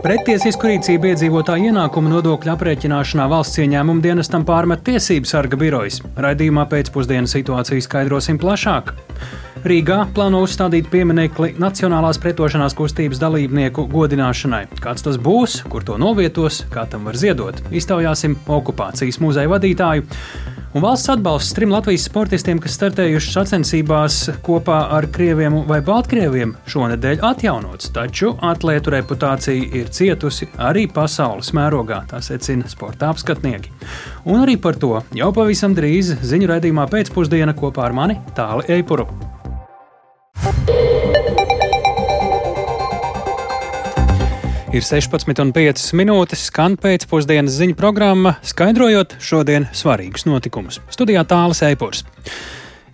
Pretiesisku rīcību iedzīvotāju ienākuma nodokļu aprēķināšanā valsts ieņēmuma dienestam pārmet tiesību sarga birojas. Raidījumā pēcpusdienas situāciju skaidrosim plašāk. Rīgā plāno uzstādīt pieminekli Nacionālās pretošanās kustības dalībnieku godināšanai. Kāds tas būs, kur to novietos, kā tam var ziedot, iztaujāsim okupācijas muzeja vadītāju. Un valsts atbalsts trim Latvijas sportistiem, kas startējuši sacensībās kopā ar krieviem vai baltkrieviem, šonadēļ atjaunots, taču atlētu reputācija ir cietusi arī pasaules mērogā, tā secina sporta apskatnieki. Un arī par to jau pavisam drīz ziņu raidījumā pēcpusdiena kopā ar mani Tāli Eipuru. Ir 16,5 minūtes, skan pēcpusdienas ziņu programma, skaidrojot šodienas svarīgus notikumus. Studijā tālāk Eipors.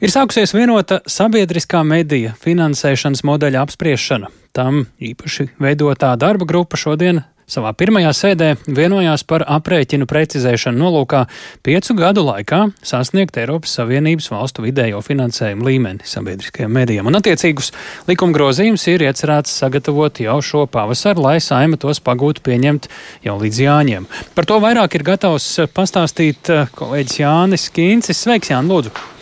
Ir sākusies vienota sabiedriskā medija finansēšanas modeļa apspriešana. Tam īpaši veidotā darba grupa šodien savā pirmajā sēdē vienojās par aprēķinu precizēšanu nolūkā piecu gadu laikā sasniegt Eiropas Savienības valstu vidējo finansējumu līmeni sabiedriskajiem medijiem. Un attiecīgus likuma grozījumus ir iecerēts sagatavot jau šo pavasaru, lai saima tos pagūtu pieņemt jau līdz Jāņiem. Par to vairāk ir gatavs pastāstīt eh, kolēģis Jānis Kīncis. Sveiks, Jāni, lūdzu!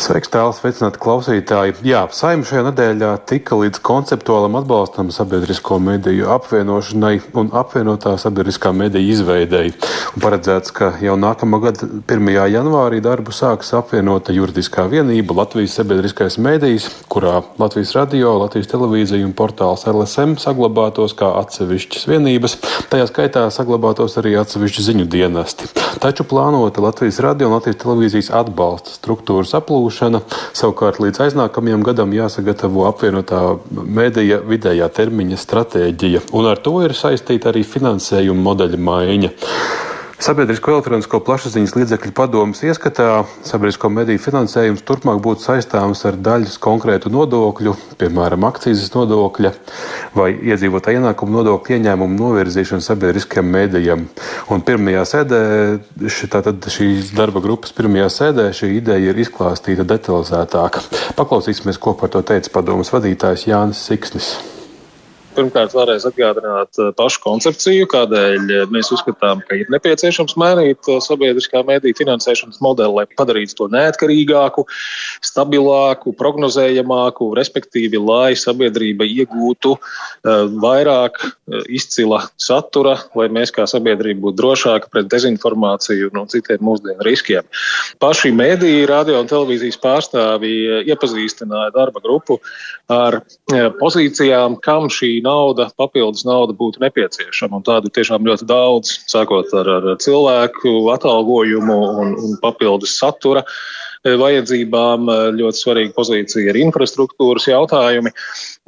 Sveiks, tēls, sveicināti klausītāji. Jā, saima šajā nedēļā tika līdz konceptuālam atbalstam sabiedrisko mediju apvienošanai un apvienotā sabiedriskā mediju izveidēji. Un paredzēts, ka jau nākamā gada 1. janvārī darbu sāks apvienota juridiskā vienība Latvijas sabiedriskais medijs, kurā Latvijas radio, Latvijas televīzija un portāls LSM saglabātos kā atsevišķas vienības. Tajā skaitā saglabātos arī atsevišķi ziņu dienesti. Taču plānota Latvijas radio un Latvijas televīzijas atbalsta struktūras aplūšana iegūšana. Savukārt līdz aiznākamajam gadam jāsagatavo apvienotā mēdīja vidējā termiņa stratēģija, un ar to ir saistīta arī finansējuma modeļa maiņa. Sabiedrisko elektronisko plašsaziņas līdzekļu padomus ieskatā sabiedrisko mediju finansējums turpmāk būtu saistāms ar daļas konkrētu nodokļu, piemēram, akcijas nodokļa vai iedzīvotāja ienākuma nodokļu ieņēmumu novirzīšanu sabiedriskajam medijam. Un pirmajā sēdē, tātad šīs darba grupas pirmajā sēdē, šī ideja ir izklāstīta detalizētāk. Paklausīsimies, ko par to teica padomus vadītājs Jānis Siksnis. Pirmkārt, vēlreiz atgādināt eh, pašu koncepciju, kādēļ eh, mēs uzskatām, ka ir nepieciešams mainīt eh, sabiedriskā mediju finansēšanas modeli, lai padarītu to neatkarīgāku, stabilāku, prognozējamāku, respektīvi, lai sabiedrība iegūtu vairāk izcila satura, lai mēs kā sabiedrība būtu drošāki pret dezinformāciju un no citiem mūsdienu riskiem. Paši mediji, radio un televīzijas pārstāvji iepazīstināja darba grupu ar pozīcijām, kam šī nauda, papildus nauda būtu nepieciešama. Un tādu tiešām ļoti daudz, sākot ar, ar cilvēku atalgojumu un, un papildus satura e, vajadzībām. E, ļoti svarīga pozīcija ir infrastruktūras jautājumi.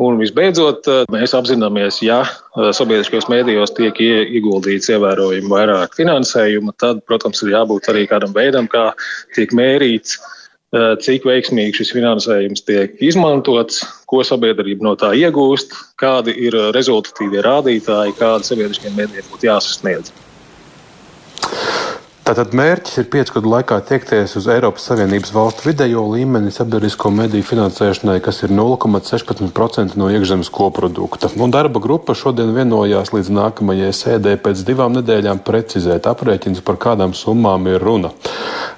Un visbeidzot, e, mēs apzināmies, ja sabiedriskajos mēdījos tiek ieguldīts ievērojami vairāk finansējuma, tad, protams, ir jābūt arī kādam veidam, kā tiek mērīts Eh, cik veiksmīgi šis finansējums tiek izmantots, ko sabiedrība no tā iegūst, kādi ir rezultatīvie rādītāji, kādi sabiedriskiem mēdījiem būtu jāsasniedz. Tātad mērķis ir piecu gadu laikā tiekties uz Eiropas Savienības valstu vidējo līmeni sabiedrisko mediju finansēšanai, kas ir 0,16% no iekšzemes koprodukta. Un darba grupa šodien vienojās līdz nākamajai sēdē pēc divām nedēļām precizēt aprēķinus, par kādām summām ir runa.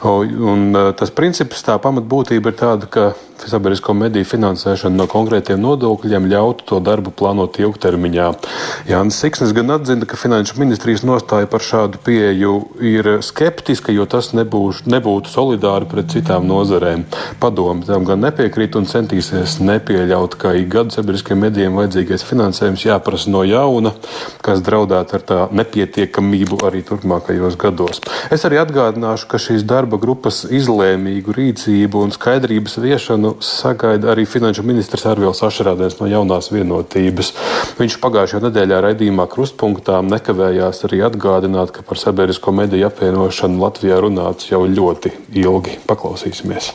Un e, tas princips, tā pamatbūtība ir tāda, ka sabiedrisko mediju finansēšana no konkrētiem nodokļiem ļautu to darbu plānot ilgtermiņā. Jānis Siksnis gan atzina, ka Finanšu ministrijas nostāja par šādu pieeju ir skeptiska, jo tas nebūs, nebūtu solidāri pret citām nozarēm. Padomi tam gan nepiekrīt un centīsies nepieļaut, ka ik gadu sabiedriskiem medijiem vajadzīgais finansējums jāprasa no jauna, kas draudētu ar tā nepietiekamību arī turpmākajos gados. Es arī atgādināšu, ka šīs darba grupas izlēmīgu rīcību un skaidrības viešanu sagaida arī finanšu ministrs Arvils Ašarādēns no jaunās vienotības. Viņš pagājušajā nedēļā raidījumā Krustpunktā nekavējās arī atgādināt, ka par sabiedrisko mediju apvienošanu Latvijā runāts jau ļoti ilgi. Paklausīsimies!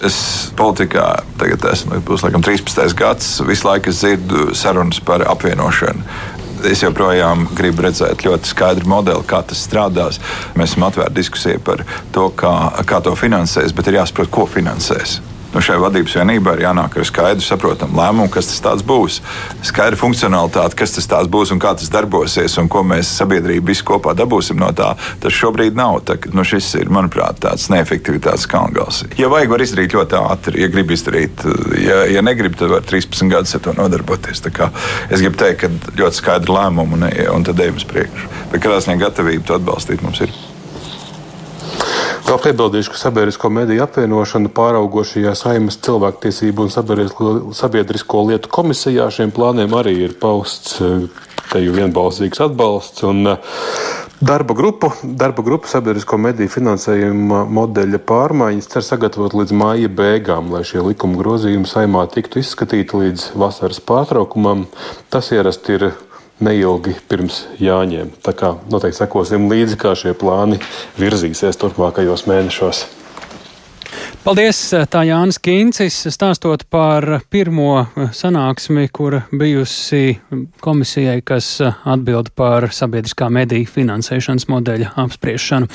Es politikā tagad esmu, būs laikam 13. gads, visu laiku dzirdu sarunas par apvienošanu es joprojām gribu redzēt ļoti skaidru modeli, kā tas strādās. Mēs esam atvērti diskusijai par to, kā, kā to finansēs, bet ir jāsaprot, ko finansēs. Nu, šai vadības vienībai ir jānāk ar skaidru, saprotamu lēmumu, kas tas būs. Skaidra funkcionalitāte, kas tas būs un kā tas darbosies, un ko mēs sabiedrība visi kopā dabūsim no tā. Tas šobrīd nav. Tā, nu, šis ir, manuprāt, tāds neefektivitātes kalngals. Ja vajag, var izdarīt ļoti ātri. Ja grib izdarīt, ja, ja negrib, tad var 13 gadus ar to nodarboties. Es gribu teikt, ka ļoti skaidri lēmumi un, un tad ejam uz priekšu. Bet kādā ziņā gatavība to atbalstīt mums ir. Vēl piebildīšu, ka sabiedrisko mediju apvienošana pāraugošajā saimas cilvēktiesību un sabiedrisko lietu komisijā šiem plāniem arī ir pausts te jau vienbalsīgs atbalsts. Un, eh, Darba grupu, darba grupu sabiedrisko mediju finansējuma modeļa pārmaiņas cer sagatavot līdz māja beigām, lai šie likuma grozījumi saimā tiktu izskatīti līdz vasaras pārtraukumam. Tas ierasti ir neilgi pirms Jāņiem. Tā kā noteikti sekosim līdzi, kā šie plāni virzīsies turpmākajos mēnešos. Paldies! Tā Jānis Kīncis stāstot par pirmo sanāksmi, kur bijusi komisijai, kas atbild par sabiedriskā mediju finansēšanas modeļa apspriešanu.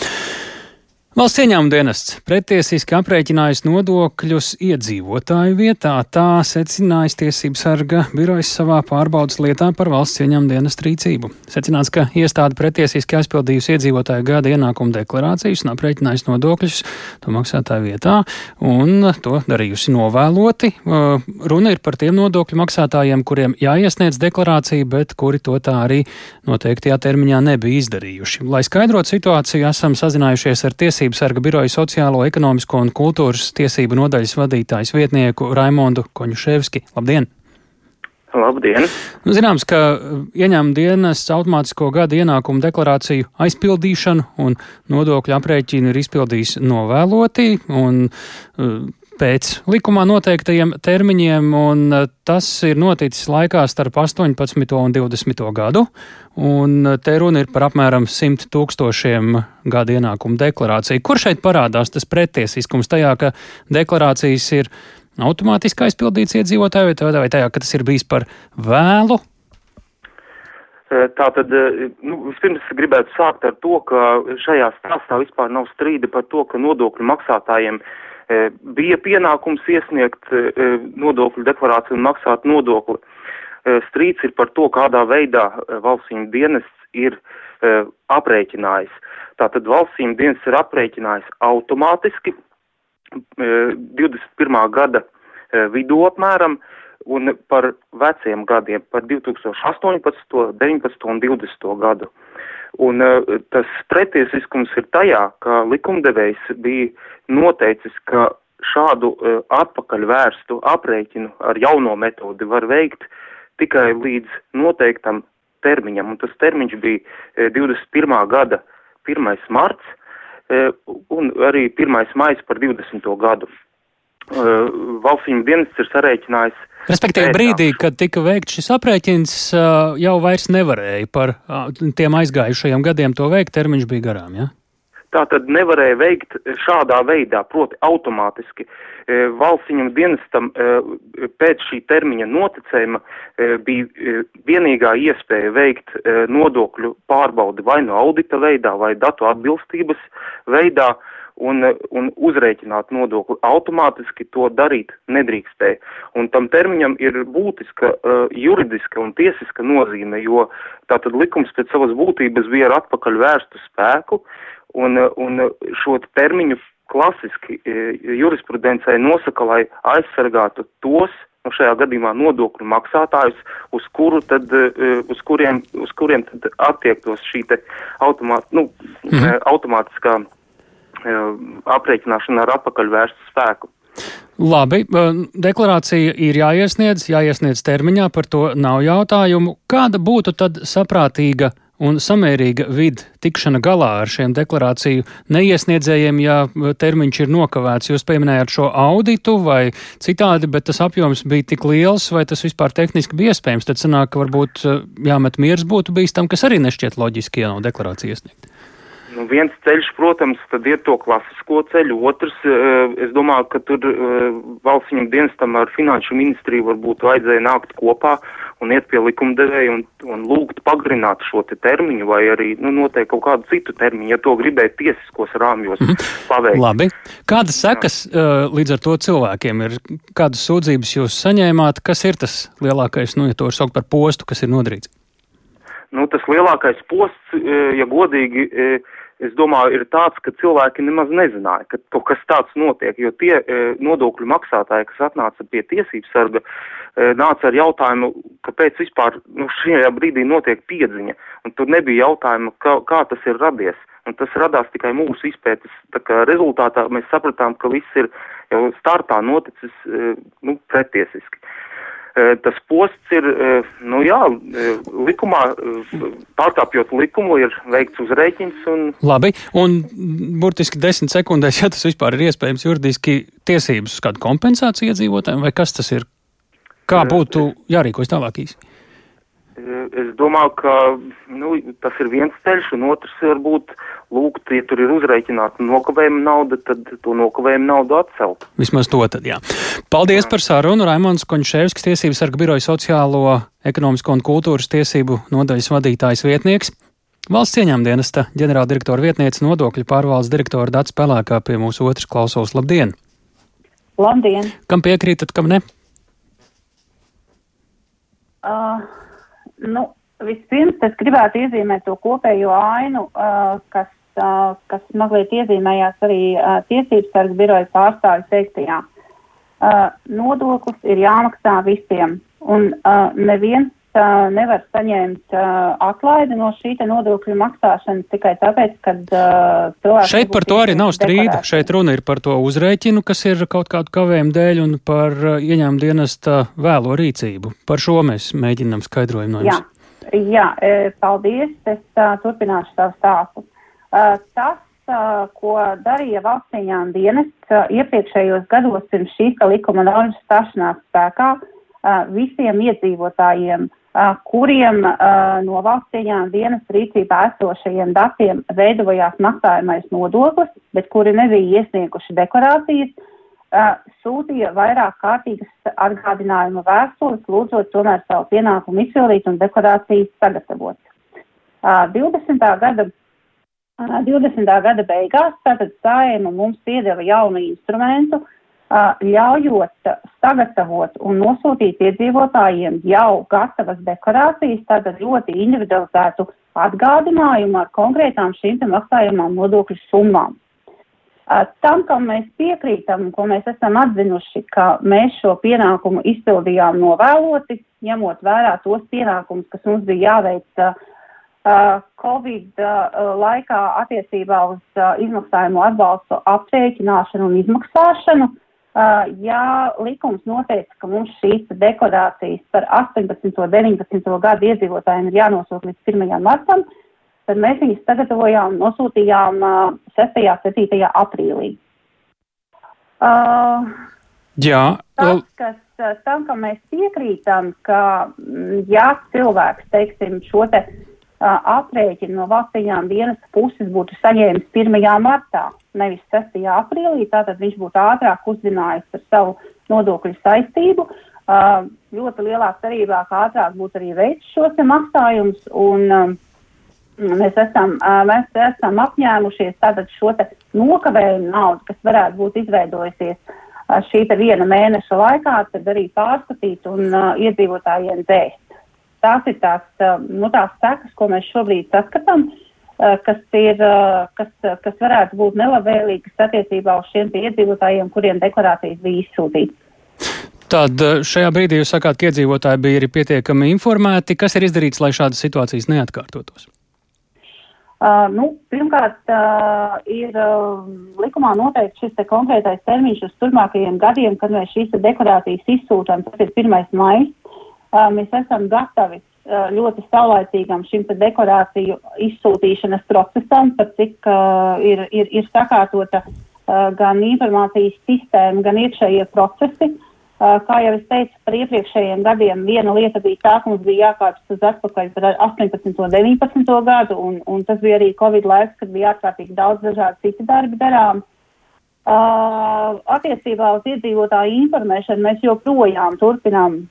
Valsts ieņēmuma dienests pretiesiski aprēķinājis nodokļus iedzīvotāju vietā. Tā secinājis tiesības sarga birojas savā pārbaudas lietā par valsts ieņēmuma dienestu rīcību. Secināts, ka iestāde pretiesiski aizpildījusi iedzīvotāju gada ienākumu deklarācijas un aprēķinājusi nodokļus to maksātāju vietā un to darījusi novēloti. Runa ir par tiem nodokļu maksātājiem, kuriem jāiesniedz deklarācija, bet kuri to tā arī noteiktajā termiņā nebija izdarījuši. Lai skaidrotu situāciju, esam sazinājušies ar tiesību tiesību sarga biroja sociālo, ekonomisko un kultūras tiesību nodaļas vadītājs vietnieku Raimondu Koņuševski. Labdien! Labdien! Nu, zināms, ka uh, ieņēmuma dienas automātisko gada ienākumu deklarāciju aizpildīšanu un nodokļu aprēķinu ir izpildījis novēloti, un uh, pēc likumā noteiktajiem termiņiem, un eh, tas ir noticis laikā starp 18. un 20. gadu. Un eh, te runa ir par apmēram 100 tūkstošiem gada ienākumu deklarāciju. Kur šeit parādās tas pretiesiskums tajā, ka deklarācijas ir automātiski aizpildīts iedzīvotāju vai tajā, ka tas ir bijis par vēlu? Eh, tātad, nu, vispirms gribētu sākt ar to, ka šajā stāstā vispār nav strīda par to, ka nodokļu maksātājiem uh, E, bija pienākums iesniegt e, nodokļu deklarāciju un maksāt nodokli. E, strīds ir par to, kādā veidā valstsīm dienests ir aprēķinājis. Tātad valstsīm dienests ir aprēķinājis automātiski 21. gada vidū apmēram un par veciem gadiem, par 2018, 19 un 20 gadu. Un uh, tas pretiesiskums ir tajā, ka likumdevējs bija noteicis, ka šādu uh, atpakaļ vērstu aprēķinu ar jauno metodi var veikt tikai līdz noteiktam termiņam, un tas termiņš bija uh, 21. gada 1. marts un arī 1. maijs par 20. gadu. Uh, Valsts dienests ir sarēķinājis Respektīvi, brīdī, kad tika veikts šis aprēķins, jau vairs nevarēja par tiem aizgājušajiem gadiem to veikt, termiņš bija garām, ja? Tā tad nevarēja veikt šādā veidā, proti automātiski. Valstsiņam dienestam pēc šī termiņa noticējuma bija vienīgā iespēja veikt nodokļu pārbaudi vai no audita veidā vai datu atbilstības veidā un, un uzrēķināt nodokli automātiski to darīt nedrīkstēja. Un tam termiņam ir būtiska uh, juridiska un tiesiska nozīme, jo tātad likums pēc savas būtības bija ar atpakaļ vērstu spēku, un, un šo termiņu klasiski uh, jurisprudencē nosaka, lai aizsargātu tos, nu šajā gadījumā nodokļu maksātājus, uz, kuru tad, uh, uz kuriem, uz kuriem tad attiektos šī te automāt, nu, -hmm. automātiskā aprēķināšana ar atpakaļvērstu spēku. Labi, deklarācija ir jāiesniedz, jāiesniedz termiņā, par to nav jautājumu. Kāda būtu tad saprātīga un samērīga vide tikšana galā ar šiem deklarāciju neiesniedzējiem, ja termiņš ir nokavēts? Jūs pieminējāt šo auditu vai citādi, bet tas apjoms bija tik liels, vai tas vispār tehniski bija iespējams? Tad sanāk, ka varbūt jāmet miers būtu bijis tam, kas arī nešķiet loģiski, ja nav deklarācija iesniegta. Nu, viens ceļš, protams, tad ir to klasisko ceļu, otrs, uh, es domāju, ka tur uh, valsts viņam dienestam ar finanšu ministriju varbūt vajadzēja nākt kopā un iet pie likumdevēja un, un lūgt pagarināt šo te termiņu vai arī, nu, noteikt kaut kādu citu termiņu, ja to gribēja tiesiskos rāmjos mm -hmm. paveikt. Labi. Kādas sekas uh, līdz ar to cilvēkiem ir? Kādas sūdzības jūs saņēmāt? Kas ir tas lielākais, nu, ja to var saukt par postu, kas ir nodarīts? Nu, tas lielākais posts, ja godīgi, es domāju, ir tāds, ka cilvēki nemaz nezināja, ka to, kas tāds notiek, jo tie nodokļu maksātāji, kas atnāca pie tiesības sarga, nāca ar jautājumu, kāpēc vispār nu, šajā brīdī notiek piedziņa, un tur nebija jautājuma, kā, kā tas ir radies. Un tas radās tikai mūsu izpētes rezultātā. Mēs sapratām, ka viss ir jau startā noticis nu, pretiesiski. Tas posts ir, nu jā, likumā, pārkāpjot likumu, ir veikts uzreikins. Un... Labi, un burtiski desmit sekundēs, ja tas vispār ir iespējams juridiski tiesības uz kādu kompensāciju iedzīvotājiem, vai kas tas ir? Kā būtu jārīkojas tālāk īsi? Es domāju, ka nu, tas ir viens ceļš, un otrs var būt lūgt, ja tur ir uzreikināta nokavējuma nauda, tad to nokavējuma naudu atcelt. Vismaz to tad, jā. Paldies jā. par sarunu. Raimons Koņšēvskis, Tiesības sarga biroja sociālo, ekonomisko un kultūras tiesību nodaļas vadītājs vietnieks. Valsts cieņām dienesta ģenerāldirektora vietniece nodokļu pārvaldes direktora Dats Pelēkā pie mūsu otras klausos. Labdien! Labdien! Kam piekrītat, kam ne? Uh Nu, vispirms es gribētu iezīmēt to kopējo ainu, uh, kas, uh, kas mazliet iezīmējās arī uh, tiesības sargas biroja pārstāvis teiktajā. Uh, nodoklis ir jāmaksā visiem, un uh, neviens uh, nevar saņemt uh, atlaidi no šī nodokļu maksāšanas tikai tāpēc, ka uh, cilvēks. Šeit par to arī nav strīda. Šeit runa ir par to uzrēķinu, kas ir kaut kādu kavējumu dēļ, un par uh, ieņēmuma dienesta vēlo rīcību. Par šo mēs mēģinām skaidrojumu no jums. Jā, jā paldies. Es uh, turpināšu savu stāstu. Uh, tas, uh, ko darīja valstsieņām dienests uh, iepriekšējos gados pirms šīs likuma normas stāšanās spēkā, uh, visiem iedzīvotājiem uh, kuriem no valsts cieņām dienas rīcībā esošajiem datiem veidojās maksājamais nodoklis, bet kuri nebija iesnieguši deklarācijas, sūtīja vairāk kārtīgas atgādinājuma vēstules, lūdzot tomēr savu pienākumu izpildīt un deklarācijas sagatavot. 20. gada 20. gada beigās tātad sājuma mums piedeva jaunu instrumentu, ļaujot sagatavot un nosūtīt iedzīvotājiem jau gatavas deklarācijas, tātad ļoti individualizētu atgādinājumu ar konkrētām šīm maksājumām nodokļu summām. Tam, kam mēs piekrītam un ko mēs esam atzinuši, ka mēs šo pienākumu izpildījām novēloti, ņemot vērā tos pienākumus, kas mums bija jāveic uh, Covid uh, laikā attiecībā uz uh, izmaksājumu atbalstu aprēķināšanu un izmaksāšanu, Uh, ja likums noteica, ka mums šīs deklarācijas par 18. un 19. gadu iedzīvotājiem ir jānosūta līdz 1. martam, tad mēs viņus sagatavojām un nosūtījām uh, 6. un 7. aprīlī. Uh, Jā. Tas, kas, uh, tam, ka mēs piekrītam, ka, mm, ja cilvēks, teiksim, šo te uh, aprēķinu no valstīņām dienas puses būtu saņēmis 1. martā, nevis 6. aprīlī, tātad viņš būtu ātrāk uzzinājis par savu nodokļu saistību. Uh, ļoti lielā cerībā, ka ātrāk būtu arī veids šos maksājumus, un um, mēs, esam, uh, mēs esam apņēmušies tātad šo nokavējumu naudu, kas varētu būt izveidojusies uh, šī viena mēneša laikā, tad arī pārskatīt un uh, iedzīvotājiem dzēst. Tās ir tās, uh, nu, tās sekas, ko mēs šobrīd saskatām. Uh, Eh, kas, ir, eh, kas, kas varētu būt nelabvēlīgas attiecībā uz šiem iedzīvotājiem, kuriem deklarācijas bija izsūtītas. Tad eh, šajā brīdī jūs sakāt, ka iedzīvotāji bija arī pietiekami informēti. Kas ir izdarīts, lai šādas situācijas neatkārtotos? Uh, nu, pirmkārt, uh, ir uh, likumā noteikts šis te konkrētais termiņš uz turpmākajiem gadiem, kad mēs šīs deklarācijas izsūtām. Tas ir 1. maijs. Uh, mēs esam gatavi Eh, ļoti saulaicīgam šim deklarāciju izsūtīšanas procesam, par cik uh, ir, ir, ir sakārtota uh, gan informācijas sistēma, gan iekšējie procesi. Kā jau es teicu, par iepriekšējiem gadiem viena lieta bija tā, ka mums bija jākāpjas uz atpakaļ par 18. un 19. gadu, un, un tas bija arī Covid laiks, kad bija ārkārtīgi daudz dažādu citu darbi darām. Uh, attiecībā uz iedzīvotāju informēšanu mēs joprojām turpinām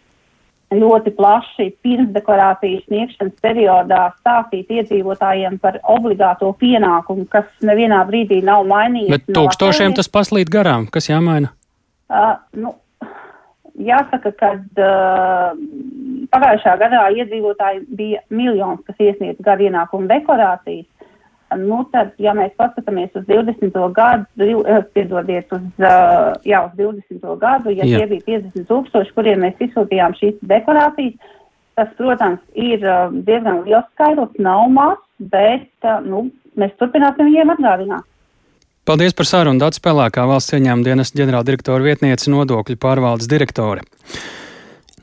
ļoti plaši pirmsdeklarācijas sniegšanas periodā stāstīt iedzīvotājiem par obligāto pienākumu, kas nevienā brīdī nav mainījies. Bet tūkstošiem tas paslīd garām, kas jāmaina? Uh, nu, jāsaka, ka uh, pagājušā gadā iedzīvotāji bija miljons, kas iesniedz gadu ienākumu deklarācijas. Nu, tad, ja mēs paskatāmies uz 20. gadu, eh, piedodiet, uz, uh, jā, uz 20. gadu, ja jā. tie bija 50 tūkstoši, kuriem mēs izsūtījām šīs deklarācijas, tas, protams, ir uh, diezgan liels skaidrs, nav mazs, bet, nu, mēs turpināsim viņiem atgādināt. Paldies par sarunu Dārts Pelēkā, valsts ieņēmuma dienas ģenerāldirektora vietniece nodokļu pārvaldes direktore.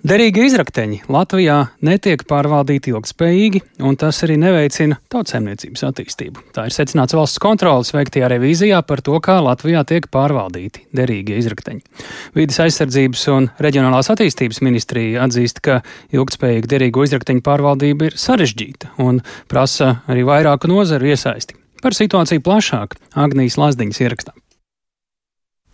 Derīgi izrakteņi Latvijā netiek pārvaldīti ilgspējīgi, un tas arī neveicina tautsēmniecības attīstību. Tā ir secināts valsts kontrolas veiktajā revīzijā par to, kā Latvijā tiek pārvaldīti derīgie izrakteņi. Vīdes aizsardzības un reģionālās attīstības ministrija atzīst, ka ilgspējīga derīgo izrakteņu pārvaldība ir sarežģīta un prasa arī vairāku nozaru iesaisti. Par situāciju plašāk Agnijas Lazdiņas ierakstā.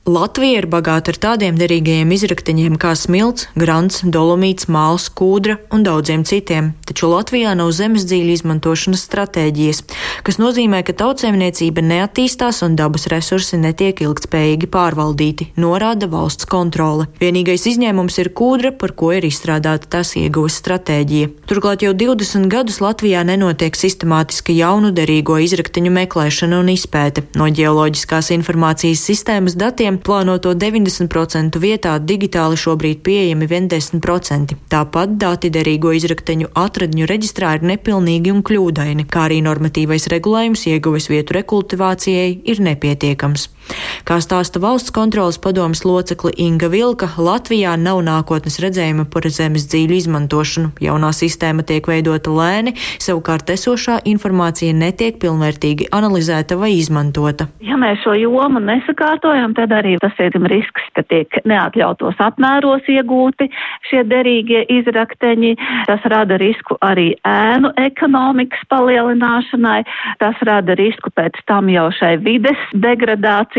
Latvija ir bagāta ar tādiem derīgajiem izrakteņiem kā smilts, grants, dolomīts, māls, kūdra un daudziem citiem, taču Latvijā nav zemes dzīļu izmantošanas stratēģijas, kas nozīmē, ka tautsēmniecība neattīstās un dabas resursi netiek ilgtspējīgi pārvaldīti, norāda valsts kontrole. Vienīgais izņēmums ir kūdra, par ko ir izstrādāta tās ieguves stratēģija. Turklāt jau 20 gadus Latvijā nenotiek sistemātiska jaunu derīgo izrakteņu meklēšana un izpēte. No ģeoloģiskās informācijas sistēmas datiem gadiem plānoto 90% vietā digitāli šobrīd pieejami vien 10%. Tāpat dati derīgo izrakteņu atradņu reģistrā ir nepilnīgi un kļūdaini, kā arī normatīvais regulējums ieguves vietu rekultivācijai ir nepietiekams. Kā stāsta valsts kontrolas padomas locekli Inga Vilka, Latvijā nav nākotnes redzējuma par zemes dzīļu izmantošanu. Jaunā sistēma tiek veidota lēni, savukārt esošā informācija netiek pilnvērtīgi analizēta vai izmantota. Ja mēs šo jomu nesakārtojam, tad arī tas ir risks, ka tiek neatļautos apmēros iegūti šie derīgie izrakteņi. Tas rada risku arī ēnu ekonomikas palielināšanai, tas rada risku pēc tam jau šai vides degradācijai,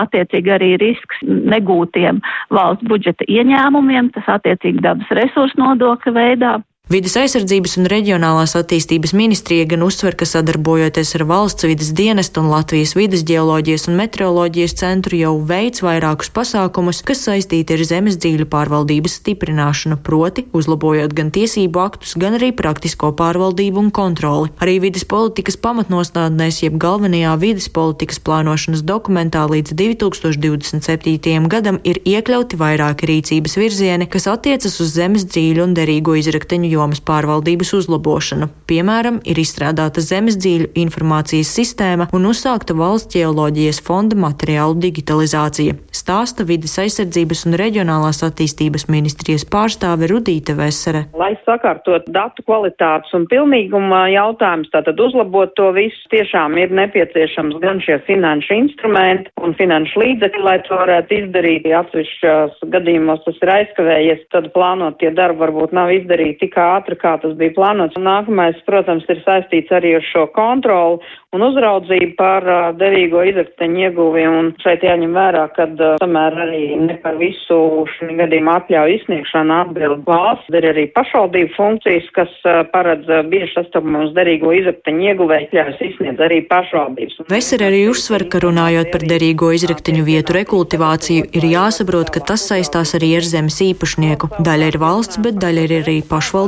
attiecīgi arī risks negūtiem valsts budžeta ieņēmumiem, tas attiecīgi dabas resursu nodokļa veidā. Vides aizsardzības un reģionālās attīstības ministrija gan uzsver, ka sadarbojoties ar valsts vidas dienestu un Latvijas vidas ģeoloģijas un meteoroloģijas centru jau veids vairākus pasākumus, kas saistīti ar zemes dzīļu pārvaldības stiprināšanu, proti uzlabojot gan tiesību aktus, gan arī praktisko pārvaldību un kontroli. Arī vidas politikas pamatnostādnēs, jeb galvenajā vidas politikas plānošanas dokumentā līdz 2027. gadam ir iekļauti vairāki rīcības virzieni, kas attiecas uz zemes dzīļu un derīgo izrakteņu jomas pārvaldības uzlabošanu. Piemēram, ir izstrādāta zemes dzīļu informācijas sistēma un uzsākta valsts ģeoloģijas fonda materiālu digitalizācija, stāsta vidas aizsardzības un reģionālās attīstības ministrijas pārstāve Rudīte Vesere. Lai sakārtot datu kvalitātes un pilnīguma jautājums, tātad uzlabot to visu, tiešām ir nepieciešams gan šie finanšu instrumenti un finanšu līdzekļi, lai to varētu izdarīt. Atsevišķos gadījumos tas ir aizkavējies, tad plānot tie darbi varbūt nav izdarīti tik ātri, kā tas bija plānots. Un nākamais, protams, ir saistīts arī ar šo kontroli un uzraudzību par uh, derīgo izrakteņu ieguvi. Un šeit jāņem vērā, ka uh, tomēr arī ne par visu šī gadījuma atļauju izsniegšanu atbild valsts, ir arī pašvaldību funkcijas, kas uh, paredz uh, bieži sastopamus derīgo izrakteņu ieguvēju atļaujas izsniedz arī pašvaldības. Veser arī uzsver, ka runājot par derīgo izrakteņu vietu rekultivāciju, ir jāsaprot, ka tas saistās arī ar zemes īpašnieku. Daļa ir valsts, bet daļa ir arī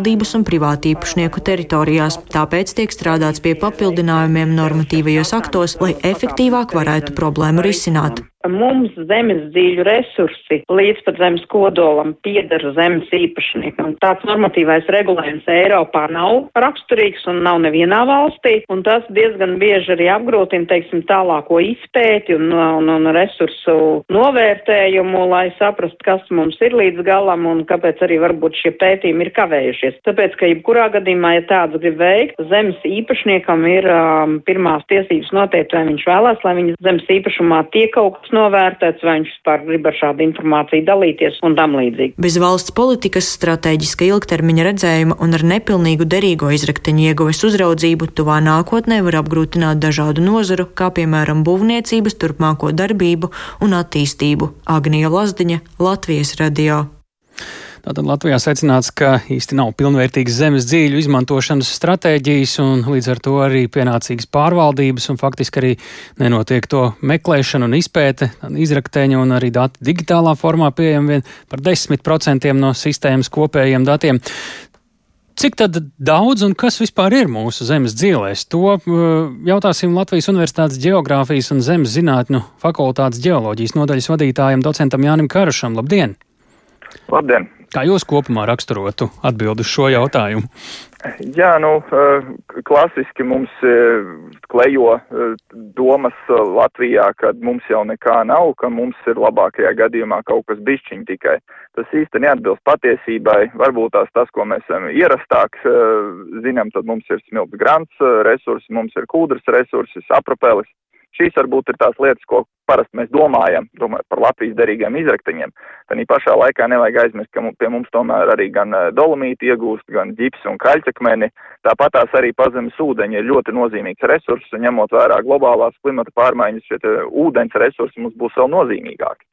pašvaldības un privātīpašnieku teritorijās. Tāpēc tiek strādāts pie papildinājumiem normatīvajos aktos, lai efektīvāk varētu problēmu risināt. Mums zemes dzīļu resursi līdz pat zemes kodolam pieder zemes īpašniekam. Tāds normatīvais regulējums Eiropā nav raksturīgs un nav nevienā valstī, un tas diezgan bieži arī apgrūtina, teiksim, tālāko izpēti un, un, un resursu novērtējumu, lai saprastu, kas mums ir līdz galam un kāpēc arī varbūt šie pētījumi ir kavējušies. Tāpēc, ka jebkurā gadījumā, ja tāds grib veikt, zemes īpašniekam ir um, pirmās tiesības noteikt, vai viņš vēlās, lai viņa zemes īpašumā tiek kaut kas novērtēts, vai viņš vispār grib ar šādu informāciju dalīties un tam līdzīgi. Bez valsts politikas, strateģiska ilgtermiņa redzējuma un ar nepilnīgu derīgo izrakteņu ieguves uzraudzību tuvā nākotnē var apgrūtināt dažādu nozaru, kā piemēram būvniecības turpmāko darbību un attīstību. Agnija Lazdiņa, Latvijas radio. Tātad Latvijā secināts, ka īsti nav pilnvērtīgas zemes dzīļu izmantošanas stratēģijas un līdz ar to arī pienācīgas pārvaldības un faktiski arī nenotiek to meklēšana un izpēte, izrakteņa un arī dati digitālā formā pieejami vien par 10% no sistēmas kopējiem datiem. Cik daudz un kas vispār ir mūsu zemes dzīvēs? To uh, jautāsim Latvijas Universitātes Geogrāfijas un Zemes zinātņu fakultātes ģeoloģijas nodaļas vadītājam docentam Jānim Karašam. Labdien! Labdien! Kā jūs kopumā raksturotu atbildi uz šo jautājumu? Jā, nu, eh, klasiski mums eh, klejo eh, domas Latvijā, ka mums jau nekā nav, ka mums ir labākajā gadījumā kaut kas bišķiņ tikai. Tas īsti neatbilst patiesībai. Varbūt tās tas, ko mēs esam ierastāk zinām, tad mums ir smilts grants resursi, mums ir kūdras resursi, sapropelis Šīs varbūt ir tās lietas, ko parasti mēs domājam, domājot par Latvijas derīgiem izrakteņiem. Tad pašā laikā nevajag aizmirst, ka pie mums tomēr arī gan eh, dolomīti iegūst, gan ģips un kaļķakmeni. Tāpat tās arī pazemes ūdeņi ir ļoti nozīmīgs resurss, un ņemot vērā globālās klimata pārmaiņas, šie ūdens resursi mums būs vēl nozīmīgāki.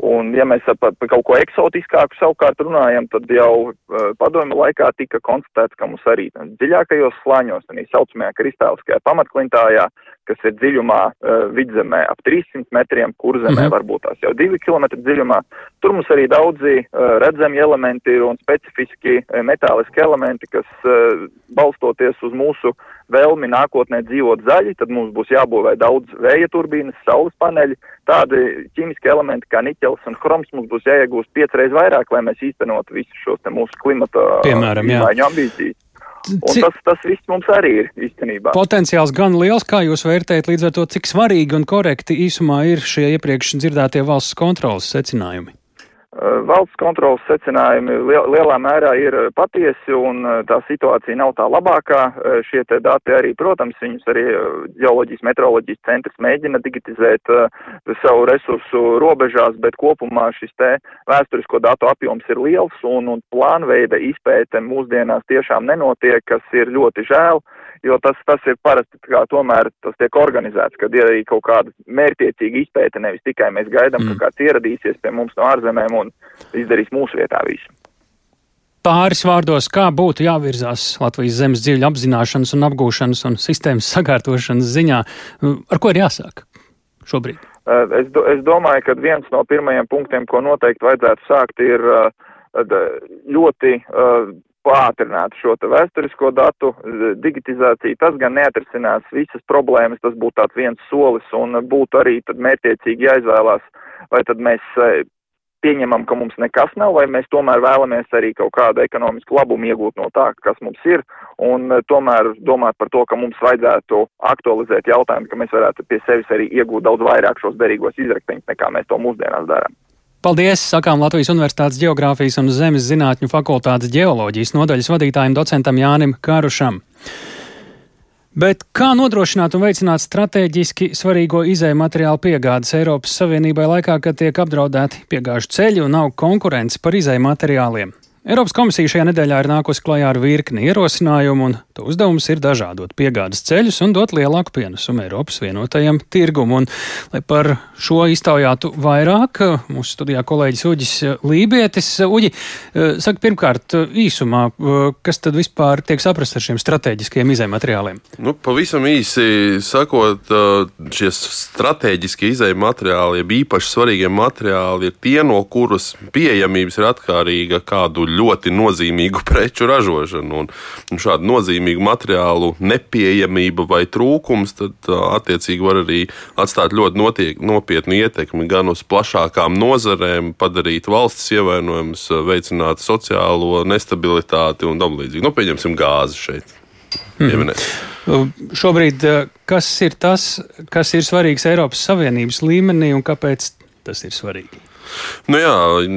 Un, ja mēs par, par kaut ko eksotiskāku savukārt runājam, tad jau uh, padomju laikā tika konstatēts, ka mums arī dziļākajos slāņos, tā saucamajā kristāliskajā pamatklintājā, kas ir dziļumā uh, vidzemē ap 300 metriem, kurzemē -hmm. varbūt tās jau 2 km dziļumā, tur mums arī daudzi uh, redzami elementi un specifiski metāliski elementi, kas balstoties uz mūsu vēlmi nākotnē dzīvot zaļi, tad mums būs jābūvē daudz vēja turbīnas, saules paneļi, tādi ķīmiski elementi kā niķels un chroms mums būs jāiegūst piecreiz vairāk, lai mēs īstenotu visus šos te mūsu klimata izmaiņu ambīcijas. Un tas, tas viss mums arī ir īstenībā. Potenciāls gan liels, kā jūs vērtējat līdz ar to, cik svarīgi un korekti īsumā ir šie iepriekš dzirdētie valsts kontrolas secinājumi? Eh, valsts kontrolas secinājumi lielā mērā ir eh, patiesi un eh, tā situācija nav tā labākā. Šie te dati arī, protams, viņus arī ģeoloģijas meteoroloģijas centrs mēģina digitizēt savu resursu robežās, bet kopumā šis te vēsturisko datu apjoms ir liels un, un plānveida izpēte mūsdienās tiešām nenotiek, kas ir ļoti žēl. Uh, jo tas, tas ir parasti kā tomēr tas tiek organizēts, kad ir arī kaut kāda mērķiecīga izpēta, nevis tikai mēs gaidām, mm. ka kāds ieradīsies pie mums no ārzemēm un izdarīs mūsu vietā visu. Pāris vārdos, kā būtu jāvirzās Latvijas zemes dziļu apzināšanas un apgūšanas un sistēmas sakārtošanas ziņā, ar ko ir jāsāk šobrīd? Es, do, es domāju, ka viens no pirmajiem punktiem, ko noteikti vajadzētu sākt, ir ļoti pātrināt šo vēsturisko datu digitizāciju. Tas gan neatrisinās visas problēmas, tas būtu tāds viens solis un būtu arī tad mērķiecīgi jāizvēlās, vai tad mēs e, pieņemam, ka mums nekas nav, vai mēs tomēr vēlamies arī kaut kādu ekonomisku labumu iegūt no tā, kas mums ir, un e, tomēr domāt par to, ka mums vajadzētu aktualizēt jautājumu, ka mēs varētu pie sevis arī iegūt daudz vairāk šos derīgos izrakteņus, nekā mēs to mūsdienās darām. Paldies! Sakām Latvijas Universitātes Geogrāfijas un Zemes zinātņu fakultātes ģeoloģijas nodaļas vadītājiem docentam Jānim Kārušam. Bet kā nodrošināt un veicināt strateģiski svarīgo izēju materiālu piegādes Eiropas Savienībai laikā, kad tiek apdraudēti piegāžu ceļi un nav konkurence par izēju materiāliem? Eiropas komisija šajā nedēļā ir nākusi klajā ar virkni ierosinājumu, un to uzdevums ir dažādot piegādes ceļus un dot lielāku pienesumu Eiropas vienotajam tirgumam. Un, lai par šo iztaujātu vairāk, mūsu studijā kolēģis Uģis Lībietis. Uģi, saka pirmkārt īsumā, kas tad vispār tiek saprast ar šiem strateģiskiem izējumateriāliem? Nu, pavisam īsi sakot, šie strateģiskie izējumateriāli, jeb īpaši svarīgie materiāli, ir tie, no kuras pieejamības ir atkarīga kādu ļoti nozīmīgu preču ražošanu. Un, un šādu nozīmīgu materiālu nepieejamība vai trūkums tad attiecīgi var arī atstāt ļoti notiek, nopietnu ietekmi gan uz plašākām nozarēm, padarīt valsts ievainojumus, veicināt sociālo nestabilitāti un tam līdzīgi. Nu, pieņemsim gāzi šeit. Mm. Šobrīd kas ir tas, kas ir svarīgs Eiropas Savienības līmenī un kāpēc tas ir svarīgi? Nu jā,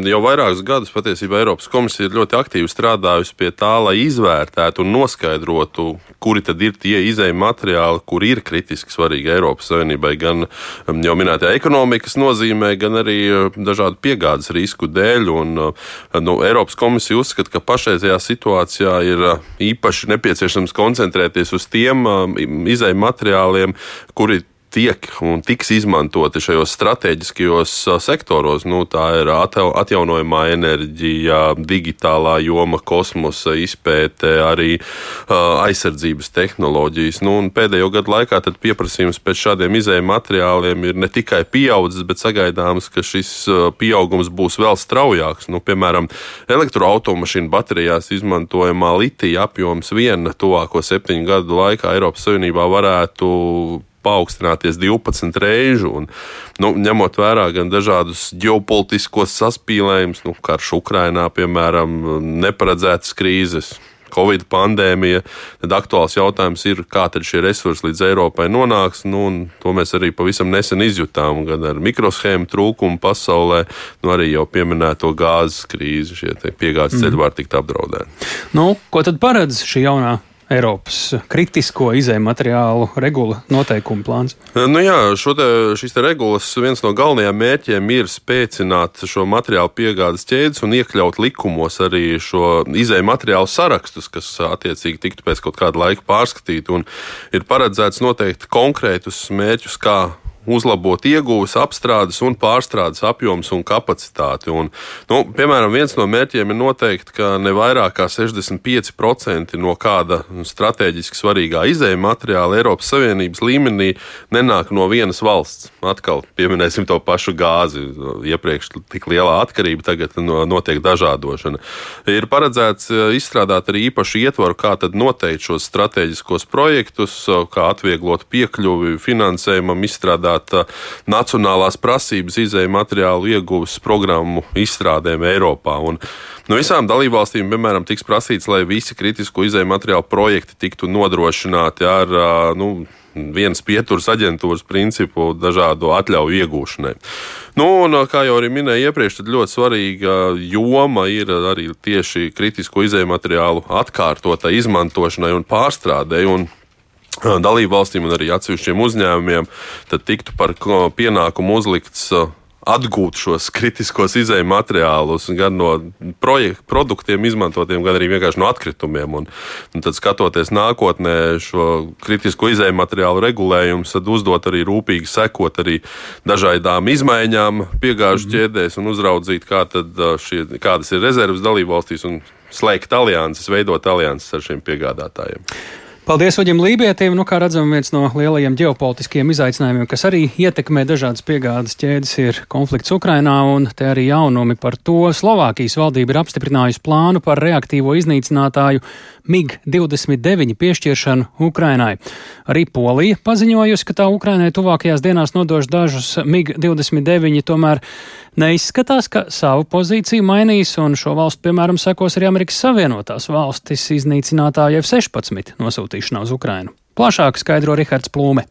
jau vairākus gadus patiesībā Eiropas komisija ļoti aktīvi strādājusi pie tā, lai izvērtētu un noskaidrotu, kuri tad ir tie izējuma materiāli, kur ir kritiski svarīgi Eiropas Savienībai, gan um, jau minētajā ekonomikas nozīmē, gan arī uh, dažādu piegādes risku dēļ. Un, uh, nu, Eiropas komisija uzskata, ka pašreizajā situācijā ir uh, īpaši nepieciešams koncentrēties uz tiem um, izējuma materiāliem, kuri tiek un tiks izmantoti šajos strateģiskajos sektoros. Nu, tā ir atjaunojamā enerģija, digitālā joma, kosmosa izpēte, arī aizsardzības tehnoloģijas. Nu, pēdējo gadu laikā pieprasījums pēc šādiem izējuma materiāliem ir ne tikai pieaudzis, bet sagaidāms, ka šis pieaugums būs vēl straujāks. Nu, piemēram, elektroautomašīnu baterijās izmantojamā litija apjoms viena tuvāko septiņu gadu laikā Eiropas Savienībā varētu paaugstināties 12 reižu. Un, nu, ņemot vērā gan dažādus ģeopolitiskos saspīlējumus, nu, karš Ukrainā, piemēram, neparedzētas krīzes. Covid pandēmija, tad aktuāls jautājums ir, kā šie resursi līdz Eiropai nonāks. Nu, to mēs arī pavisam nesen izjutām, gan ar mikroshēmu trūkumu pasaulē, nu, arī jau pieminēto gāzes krīzi. Šie piegādes ceļi var tikt apdraudēti. Nu, ko tad paredz šī jaunā Eiropas kritisko izēju materiālu regula noteikumu plāns? Nu jā, te, šīs te regulas viens no galvenajiem mērķiem ir spēcināt šo materiālu piegādes ķēdes un iekļaut likumos arī šo izēju materiālu sarakstus, kas attiecīgi tiktu pēc kaut kāda laika pārskatīti. Ir paredzēts noteikti konkrētus mērķus, kā uzlabot ieguves, apstrādes un pārstrādes apjoms un kapacitāti. Un, nu, piemēram, viens no mērķiem ir noteikti, ka ne vairāk kā 65% no kāda strateģiski svarīgā izējuma materiāla Eiropas Savienības līmenī nenāk no vienas valsts. Atkal pieminēsim to pašu gāzi. Iepriekš tik lielā atkarība, tagad notiek dažādošana. Ir paredzēts e, izstrādāt arī īpašu ietvaru, kā noteikt šos strateģiskos projektus, kā atvieglot piekļuvi finansējumam, izstrādāt izstrādāt nacionālās prasības izēju materiālu ieguves programmu izstrādēm Eiropā. Un, No visām dalībvalstīm, piemēram, tiks prasīts, lai visi kritisko izēju materiālu projekti tiktu nodrošināti ar nu, vienas pieturas aģentūras principu dažādu atļauju iegūšanai. Nu, un, kā jau arī minēju iepriekš, tad ļoti svarīga joma ir arī tieši kritisko izēju materiālu atkārtotai izmantošanai un pārstrādei. Un dalību valstīm un arī atsevišķiem uzņēmumiem, tad tiktu par pienākumu uzlikts atgūt šos kritiskos izējuma materiālus gan no projektu, produktiem izmantotiem, gan arī vienkārši no atkritumiem. Un, un tad, skatoties nākotnē, šo kritisko izējuma materiālu regulējumu, tad uzdot arī rūpīgi sekot arī dažādām izmaiņām piegāžu -hmm. ķēdēs un uzraudzīt, kā šie, kādas ir rezerves dalībvalstīs un slēgt alianses, veidot alianses ar šiem piegādātājiem. Paldies Uģim Lībietim. Nu, kā redzam, viens no lielajiem ģeopolitiskiem izaicinājumiem, kas arī ietekmē dažādas piegādes ķēdes, ir konflikts Ukrainā, un te arī jaunumi par to. Slovākijas valdība ir apstiprinājusi plānu par reaktīvo iznīcinātāju MiG-29 piešķiršanu Ukrainai. Arī Polija paziņojusi, ka tā Ukrainai tuvākajās dienās nodos dažus MiG-29, tomēr neizskatās, ka savu pozīciju mainīs, un šo valstu, piemēram, sekos arī Amerikas Savienotās valstis iznīcinātāju F-16 nosūtīšanā uz Ukrainu. Plašāk skaidro Rihards Plūme.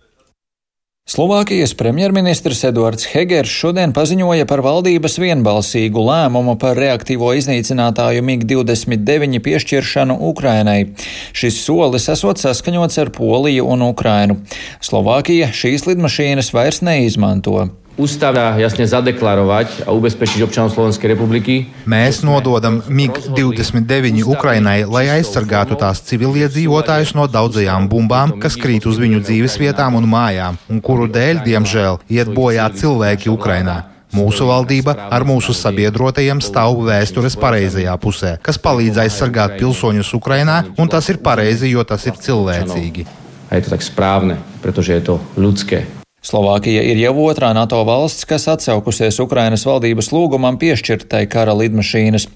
Slovākijas premjerministrs Eduards Hegers šodien paziņoja par valdības vienbalsīgu lēmumu par reaktīvo iznīcinātāju MiG-29 piešķiršanu Ukrainai. Šis solis esot saskaņots ar Poliju un Ukrainu. Slovākija šīs lidmašīnas vairs neizmanto. Ústava jasne zadeklarovať a ubezpečiť občanov Slovenskej republiky. Mēs nododam MiG-29 Ukrainai, lai aizsargātu tās civiliedzīvotājus no daudzajām bumbām, kas krīt uz viņu dzīves vietām un mājām, un kuru dēļ, diemžēl, iet bojā cilvēki Ukrainā. Mūsu valdība ar mūsu sabiedrotajiem stāv vēstures pareizajā pusē, kas palīdz aizsargāt pilsoņus Ukrainā, un tas ir pareizi, jo tas ir cilvēcīgi. A je to tak správne, pretože je to ľudské. Slovākija ir jau otrā NATO valsts, kas atsaukusies Ukrainas valdības lūgumam piešķirtai kara lidmašīnas.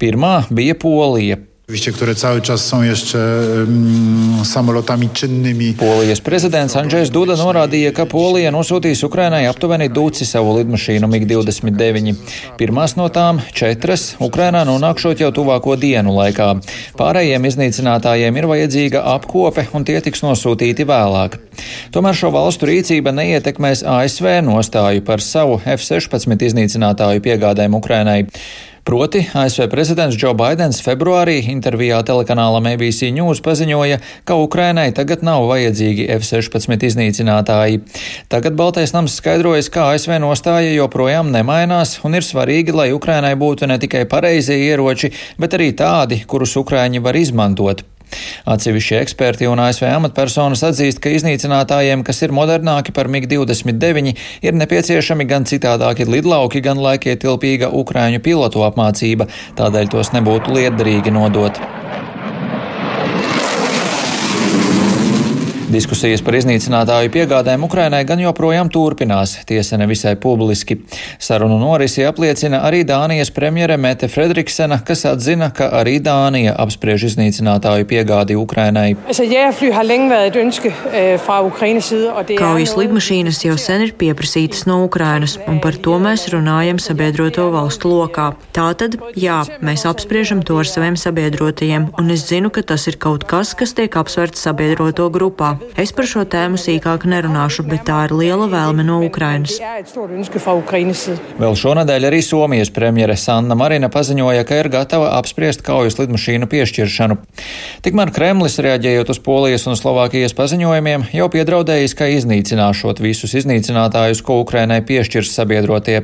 Pirmā bija Polija. Które cały czas są jeszcze um, samolotami czynnymi. Polijas prezidents Andrzejs Duda norādīja, ka Polija nosūtīs Ukrainai aptuveni duci savu lidmašīnu MiG-29. Pirmās no tām - četras - Ukrainā nonākšot jau tuvāko dienu laikā. Pārējiem iznīcinātājiem ir vajadzīga apkope, un tie tiks nosūtīti vēlāk. Tomēr šo valstu rīcība neietekmēs ASV nostāju par savu F-16 iznīcinātāju piegādēm Ukrainai. Proti, ASV prezidents Džo Baidens februārī intervijā telekanālam ABC News paziņoja, ka Ukrainai tagad nav vajadzīgi F-16 iznīcinātāji. Tagad Baltais nams skaidrojas, ka ASV nostāja joprojām nemainās un ir svarīgi, lai Ukrainai būtu ne tikai pareizie ieroči, bet arī tādi, kurus Ukraiņi var izmantot. Atsevišķi eksperti un ASV amatpersonas atzīst, ka iznīcinātājiem, kas ir modernāki par MiG-29, ir nepieciešami gan citādāki lidlauki, gan laikietilpīga Ukrāņu pilotu apmācība, tādēļ tos nebūtu lietderīgi nodot. Diskusijas par iznīcinātāju piegādēm Ukrainai gan joprojām turpinās, tiesa nevisai publiski. Sarunu norisi apliecina arī Dānijas premjere Mete Fredriksena, kas atzina, ka arī Dānija apspriež iznīcinātāju piegādi Ukrainai. Kaujas lidmašīnas jau sen ir pieprasītas no Ukrainas, un par to mēs runājam sabiedroto valstu lokā. Tātad, jā, mēs apspriežam to ar saviem sabiedrotajiem, un es zinu, ka tas ir kaut kas, kas tiek apsverts sabiedroto grupā. Es par šo tēmu sīkāk nerunāšu, bet tā ir liela vēlme no Ukrainas. Vēl šonadēļ arī Somijas premjere Sanna Marina paziņoja, ka ir gatava apspriest kaujas lidmašīnu piešķiršanu. Tikmēr Kremlis, reaģējot uz Polijas un Slovākijas paziņojumiem, jau piedraudējis, ka iznīcināšot visus iznīcinātājus, ko Ukrainai piešķirs sabiedrotie.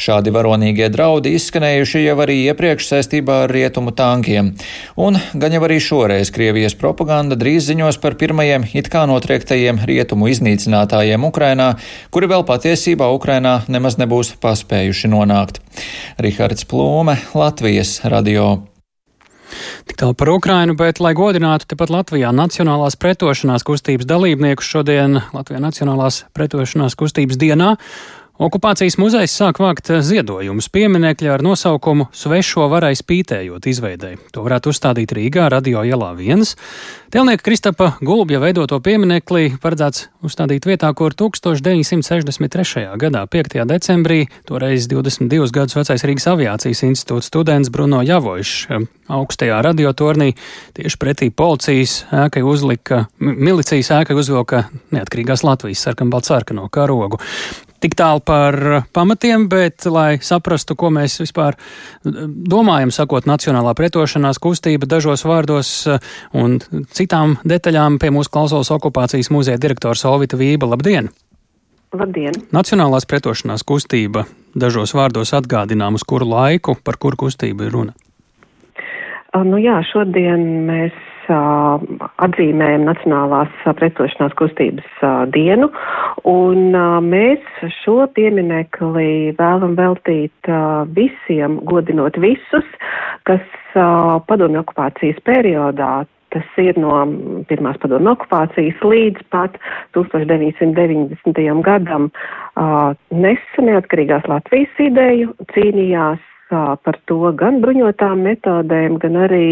Šādi varonīgie draudi izskanējuši jau arī iepriekš saistībā ar rietumu tankiem. Un gan jau arī šoreiz Krievijas propaganda drīz ziņos par pirmajiem it kā notriektajiem rietumu iznīcinātājiem Ukrainā, kuri vēl patiesībā Ukrainā nemaz nebūs paspējuši nonākt. Rihards Plūme, Latvijas radio. Tik tālu par Ukrainu, bet, lai godinātu tepat Latvijā Nacionālās pretošanās kustības dalībniekus šodien Latvijā Nacionālās pretošanās kustības dienā, Okupācijas muzejs sāk vākt ziedojumus pieminekļi ar nosaukumu Svešo varai spītējot izveidēji. To varētu uzstādīt Rīgā, Radio ielā 1. Telnieka Kristapa Gulbja veidoto pieminekli paredzēts uzstādīt vietā, kur 1963. gadā 5. decembrī, toreiz 22 gadus vecais Rīgas aviācijas institūts students Bruno Javošs augstajā radiotornī tieši pretī policijas ēkai uzlika, milicijas ēkai uzvilka neatkarīgās Latvijas sarkanbaltsarkano karogu. Tik tālu par pamatiem, bet, lai saprastu, ko mēs vispār domājam, sakot, Nacionālā pretošanās kustība dažos vārdos un citām detaļām pie mūsu klausos okupācijas muzeja direktors Olvita Vība. Labdien! Labdien! Nacionālās pretošanās kustība dažos vārdos atgādinām, uz kuru laiku, par kuru kustību ir runa. Nu jā, šodien mēs atzīmējam Nacionālās pretošanās kustības dienu, un mēs šo pieminekli vēlam veltīt visiem, godinot visus, kas padomju okupācijas periodā tas ir no pirmās padomu okupācijas līdz pat 1990. gadam nesa neatkarīgās Latvijas ideju, cīnījās par to gan bruņotām metodēm, gan arī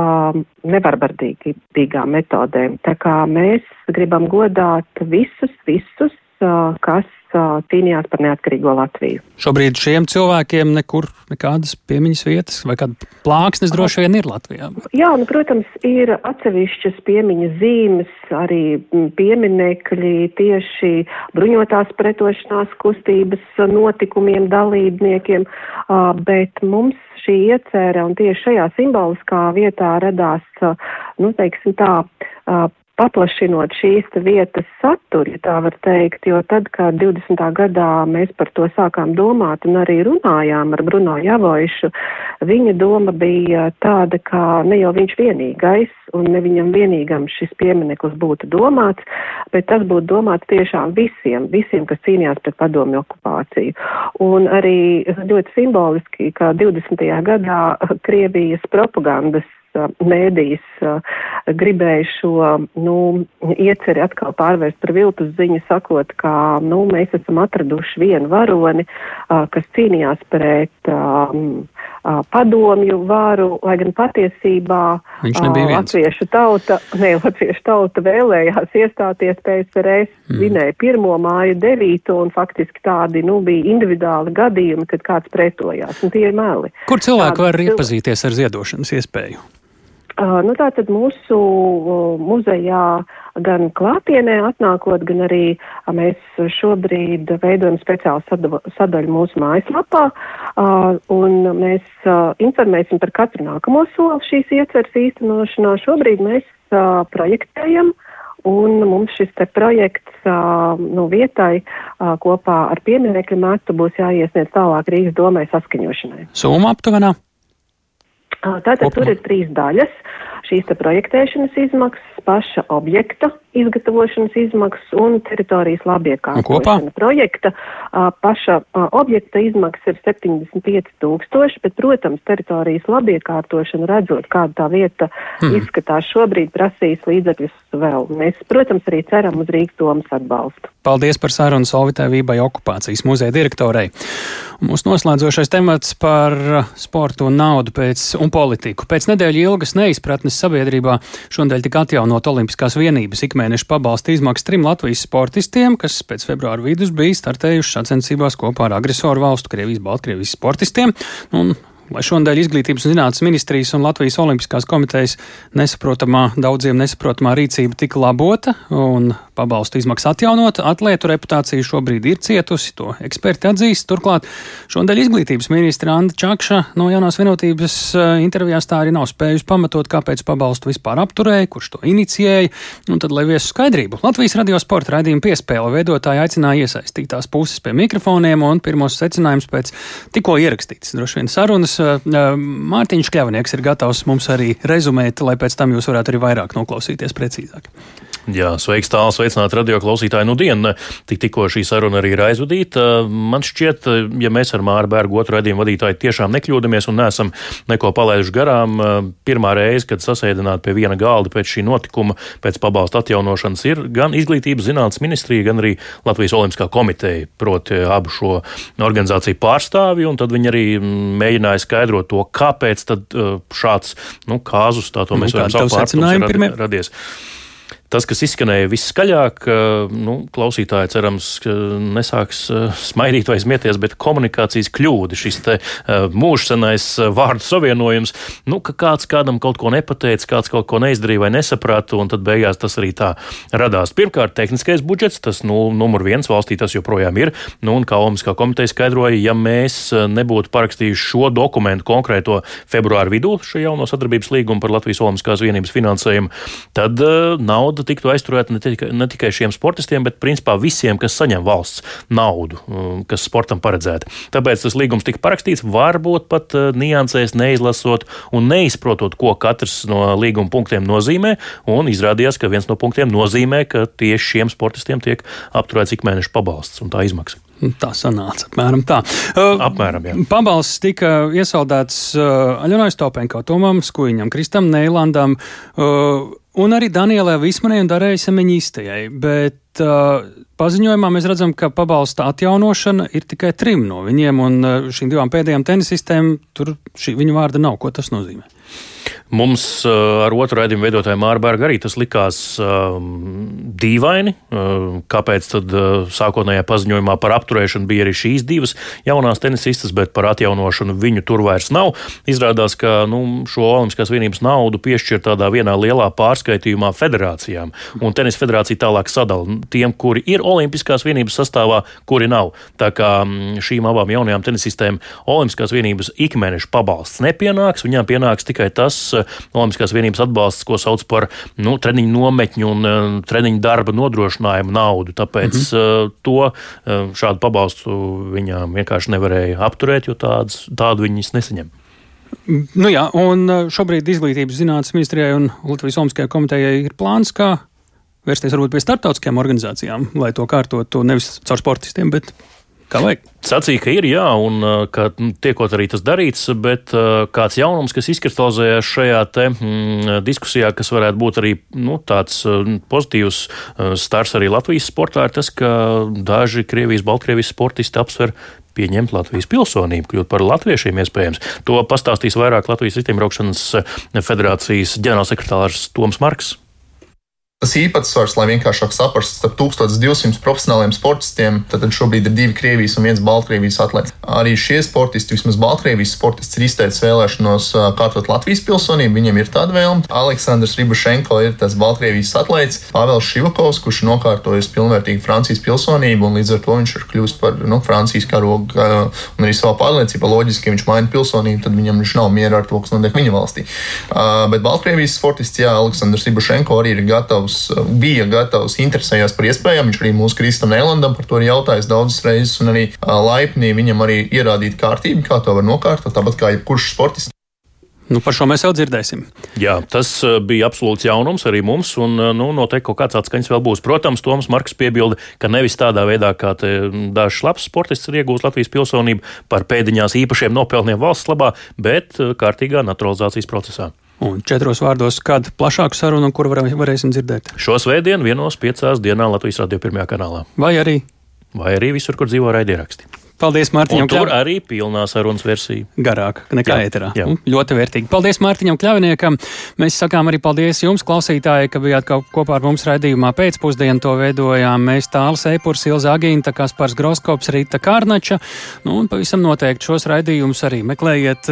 um, nevarbardīgām metodēm. Tā kā mēs gribam godāt visus, visus, uh, kas cīnījās par neatkarīgo Latviju. Šobrīd šiem cilvēkiem nekur nekādas piemiņas vietas vai kāda plāksnes droši vien ir Latvijā. Jā, nu, protams, ir atsevišķas piemiņas zīmes, arī pieminekļi tieši bruņotās pretošanās kustības notikumiem dalībniekiem, bet mums šī iecerē un tieši šajā simboliskā vietā radās, nu, teiksim tā, paplašinot šīs vietas saturu, ja tā var teikt, jo tad, kad 20. gadā mēs par to sākām domāt un arī runājām ar Bruno Javoišu, viņa doma bija tāda, ka ne jau viņš vienīgais un ne viņam vienīgam šis piemineklis būtu domāts, bet tas būtu domāts tiešām visiem, visiem, kas cīnījās pret padomju okupāciju. Un arī ļoti simboliski, ka 20. gadā Krievijas propagandas mēdījis gribēja šo nu, ieceri atkal pārvērst par viltus ziņu, sakot, ka nu, mēs esam atraduši vienu varoni, kas cīnījās pret um, padomju varu, lai gan patiesībā. Latviešu tauta, ne, Latviešu tauta vēlējās iestāties PSRS, mm. vinēja pirmo māju devīto un faktiski tādi, nu, bija individuāli gadījumi, kad kāds pretojās, un tie ir meli. Kur cilvēki var iepazīties ar ziedošanas iespēju? Uh, nu, tātad mūsu uh, muzejā gan klātienē atnākot, gan arī uh, mēs šobrīd veidojam speciālu sadaļu, sadaļu mūsu mājaslapā, uh, un mēs uh, informēsim par katru nākamo soli šīs ieceres īstenošanā. Šobrīd mēs uh, projektējam. Un mums šis projekts uh, no vietai uh, kopā ar pieminekļu metu būs jāiesniedz tālāk Rīgas domai saskaņošanai. Summa aptuvenā? Tātad Kopumā. tur ir trīs daļas. Šīs projektēšanas izmaksas, paša objekta izgatavošanas izmaksas un teritorijas labiekārtošana. Projekta paša objekta izmaksas ir 75 tūkstoši, bet, protams, teritorijas labiekārtošana, redzot, kāda tā vieta hmm. izskatās šobrīd, prasīs līdzekļus vēl. Mēs, protams, arī ceram uz Rīgas domas atbalstu. Paldies par sarunu Solvitē Vībai okupācijas muzeja direktorei. Mūsu noslēdzošais temats par sportu un naudu pēc, un politiku. Pēc nedēļa ilgas neizpratnes sabiedrībā šodien tika atjaunot Olimpiskās vienības ikmēneša pabalsta izmaksas trim Latvijas sportistiem, kas pēc februāra vidus bija startējuši sacensībās kopā ar agresoru valstu Krievijas, Baltkrievijas sportistiem. Un lai šonadēļ Izglītības un zinātnes ministrijas un Latvijas Olimpiskās komitejas nesaprotamā, daudziem nesaprotamā rīcība tika labota un pabalstu izmaksu atjaunota, atlētu reputācija šobrīd ir cietusi, to eksperti atzīst. Turklāt šonadēļ Izglītības ministra Anda Čakša no jaunās vienotības eh, intervijās tā arī nav spējusi pamatot, kāpēc pabalstu vispār apturēja, kurš to inicijēja. Un tad, lai viesu skaidrību, Latvijas radio sporta raidījuma piespēle veidotāji aicināja iesaistītās puses pie mikrofoniem un pirmos secinājumus pēc tikko ierakstītas droši vien sarunas Mārtiņš Kļavnieks ir gatavs mums arī rezumēt, lai pēc tam jūs varētu arī vairāk noklausīties precīzāk. Jā, sveiks, tāls, sveicināt radio klausītāju. Nu, dienu, tik, tikko šī saruna arī ir aizvadīta. Man šķiet, ja mēs ar Māru Bērgu otru raidījumu vadītāju tiešām nekļūdamies un neesam neko palaiduši garām, pirmā reize, kad sasēdināt pie viena galda pēc šī notikuma, pēc pabalsta atjaunošanas, ir gan Izglītības zinātnes ministrija, gan arī Latvijas Olimpiskā komiteja, proti abu šo organizāciju pārstāvi, un tad viņi arī mēģināja skaidrot to, kāpēc tad šāds nu, kāzus, tā to mēs nu, varam saukt, ir radies. Tas, kas izskanēja viskaļāk, nu, klausītāji cerams, nesāks smaidīt vai smieties, bet komunikācijas kļūda, šis te mūžsenais vārdu savienojums, nu, ka kāds kādam kaut ko nepateica, kāds kaut ko neizdarīja vai nesaprata, un tad beigās tas arī tā radās. Pirmkārt, tehniskais budžets, tas nu, numur viens valstī tas joprojām ir, nu, un kā Olimpiskā komiteja skaidroja, ja mēs nebūtu parakstījuši šo dokumentu konkrēto februāru vidū, šo jauno sadarbības līgumu par Latvijas Olimpiskās vienības finansējumu, tad nauda nauda tiktu aizturēta ne tikai, ne tikai šiem sportistiem, bet principā visiem, kas saņem valsts naudu, um, kas sportam paredzēta. Tāpēc tas līgums tika parakstīts, varbūt pat uh, niansēs neizlasot un neizprotot, ko katrs no līguma punktiem nozīmē. Un izrādījās, ka viens no punktiem nozīmē, ka tieši šiem sportistiem tiek apturēts ik mēneša pabalsts un tā izmaksa. Tā sanāca apmēram tā. Uh, apmēram, jā. Pabalsts tika iesaldēts uh, Aļonai Stopenko, Tomam Skuiņam, Kristam Neilandam. Uh, Un arī Danielai Vismanai un Darēji Semeņīstējai, bet uh, paziņojumā mēs redzam, ka pabalsta atjaunošana ir tikai trim no viņiem, un uh, šīm divām pēdējām tenisistēm tur šī viņu vārda nav. Ko tas nozīmē? Mums uh, ar otru raidījumu veidotāju Mārbergu arī tas likās um, dīvaini. Uh, kāpēc tad uh, sākotnējā paziņojumā par apturēšanu bija arī šīs divas jaunās tenisistas, bet par atjaunošanu viņu tur vairs nav? Izrādās, ka nu, šo Olimpiskās vienības naudu piešķir tādā vienā lielā pārskaitījumā federācijām, un tenisa federācija tālāk sadala tiem, kuri ir Olimpiskās vienības sastāvā, kuri nav. Tā kā mm, šīm abām jaunajām tenisistēm Olimpiskās vienības ikmēneša pabalsts nepienāks, viņām pienāks tikai tas, Olimpiskās vienības atbalsts, ko sauc par nu, treniņu nometņu un uh, treniņu darba nodrošinājumu naudu. Tāpēc mm -hmm. to uh, šādu pabalstu viņām vienkārši nevarēja apturēt, jo tāds, tādu viņas nesaņem. Nu jā, un šobrīd Izglītības zinātnes ministrijai un Latvijas Olimpiskajai komitejai ir plāns, kā vērsties varbūt pie starptautiskajām organizācijām, lai to kārtotu nevis caur sportistiem, bet Kā vajag? Sacīja, ka ir jā, un ka tiekot arī tas darīts, bet kāds jaunums, kas izkristalizējās šajā te, mm, diskusijā, kas varētu būt arī nu, tāds pozitīvs stars arī Latvijas sportā, ir tas, ka daži Krievijas, Baltkrievijas sportisti apsver pieņemt Latvijas pilsonību, kļūt par latviešiem iespējams. To pastāstīs vairāk Latvijas Ritimbraukšanas federācijas ģenerālsekretārs Toms Marks. Tas īpatsvars, lai vienkāršāk saprastu, starp 1200 profesionāliem sportistiem, tad šobrīd ir divi Krievijas un viens Baltkrievijas atlētājs. Arī šie sportisti, vismaz Baltkrievijas sportists, ir izteicis vēlēšanos kārtot Latvijas pilsonību. Viņam ir tāda vēlme. Aleksandrs Ribušenko ir tas Baltkrievijas atlētājs, Pāvils Šivakovs, kurš ir nokārtojis pilnvērtīgu Francijas pilsonību, un līdz ar to viņš ir kļuvis par nu, Francijas karogu un arī savā pārliecībā. Loģiski, ja viņš maina pilsonību, tad viņam viņš nav miera ar to, kas notiek viņa valstī. Bet Baltkrievijas sportists, jā, Aleksandrs Ribušenko arī ir gatavs gatavs, bija gatavs, interesējās par iespējām. Viņš arī mūsu Kristam Nēlandam par to ir jautājis daudzas reizes, un arī laipni viņam arī ierādīt kārtību, kā to var nokārtot, tāpat kā jebkurš sportists. Nu, par šo mēs jau dzirdēsim. Jā, tas bija absolūts jaunums arī mums, un nu, noteikti kaut kāds atskaņas vēl būs. Protams, Toms Marks piebilda, ka nevis tādā veidā, kā dažs labs sportists ir iegūst Latvijas pilsonību par pēdiņās īpašiem nopelniem valsts labā, bet kārtīgā naturalizācijas procesā. Un četros vārdos, kad plašāku sarunu, kur var, varēsim dzirdēt? Šo svētdienu vienos piecās dienā Latvijas radio pirmajā kanālā. Vai arī? Vai arī visur, kur dzīvo raidieraksti. Paldies, Mārtiņam. Un tur Kļav... arī pilnā sarunas versija. Garāk nekā ēterā. Jā. Ļoti vērtīgi. Paldies Mārtiņam Kļaviniekam. Mēs sakām arī paldies jums, klausītāji, ka bijāt kopā ar mums raidījumā pēcpusdienu. To veidojām mēs Tāls Eipurs, Ilza Agīnta, Kaspars Groskops, Rīta Kārnača. Nu, un pavisam noteikti šos raidījumus arī meklējiet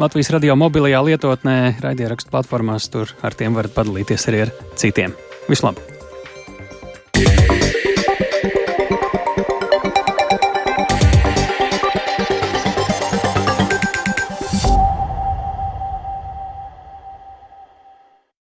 Latvijas radio mobilajā lietotnē, raidierakstu platformās, tur ar tiem varat padalīties arī ar citiem. Vislabāk!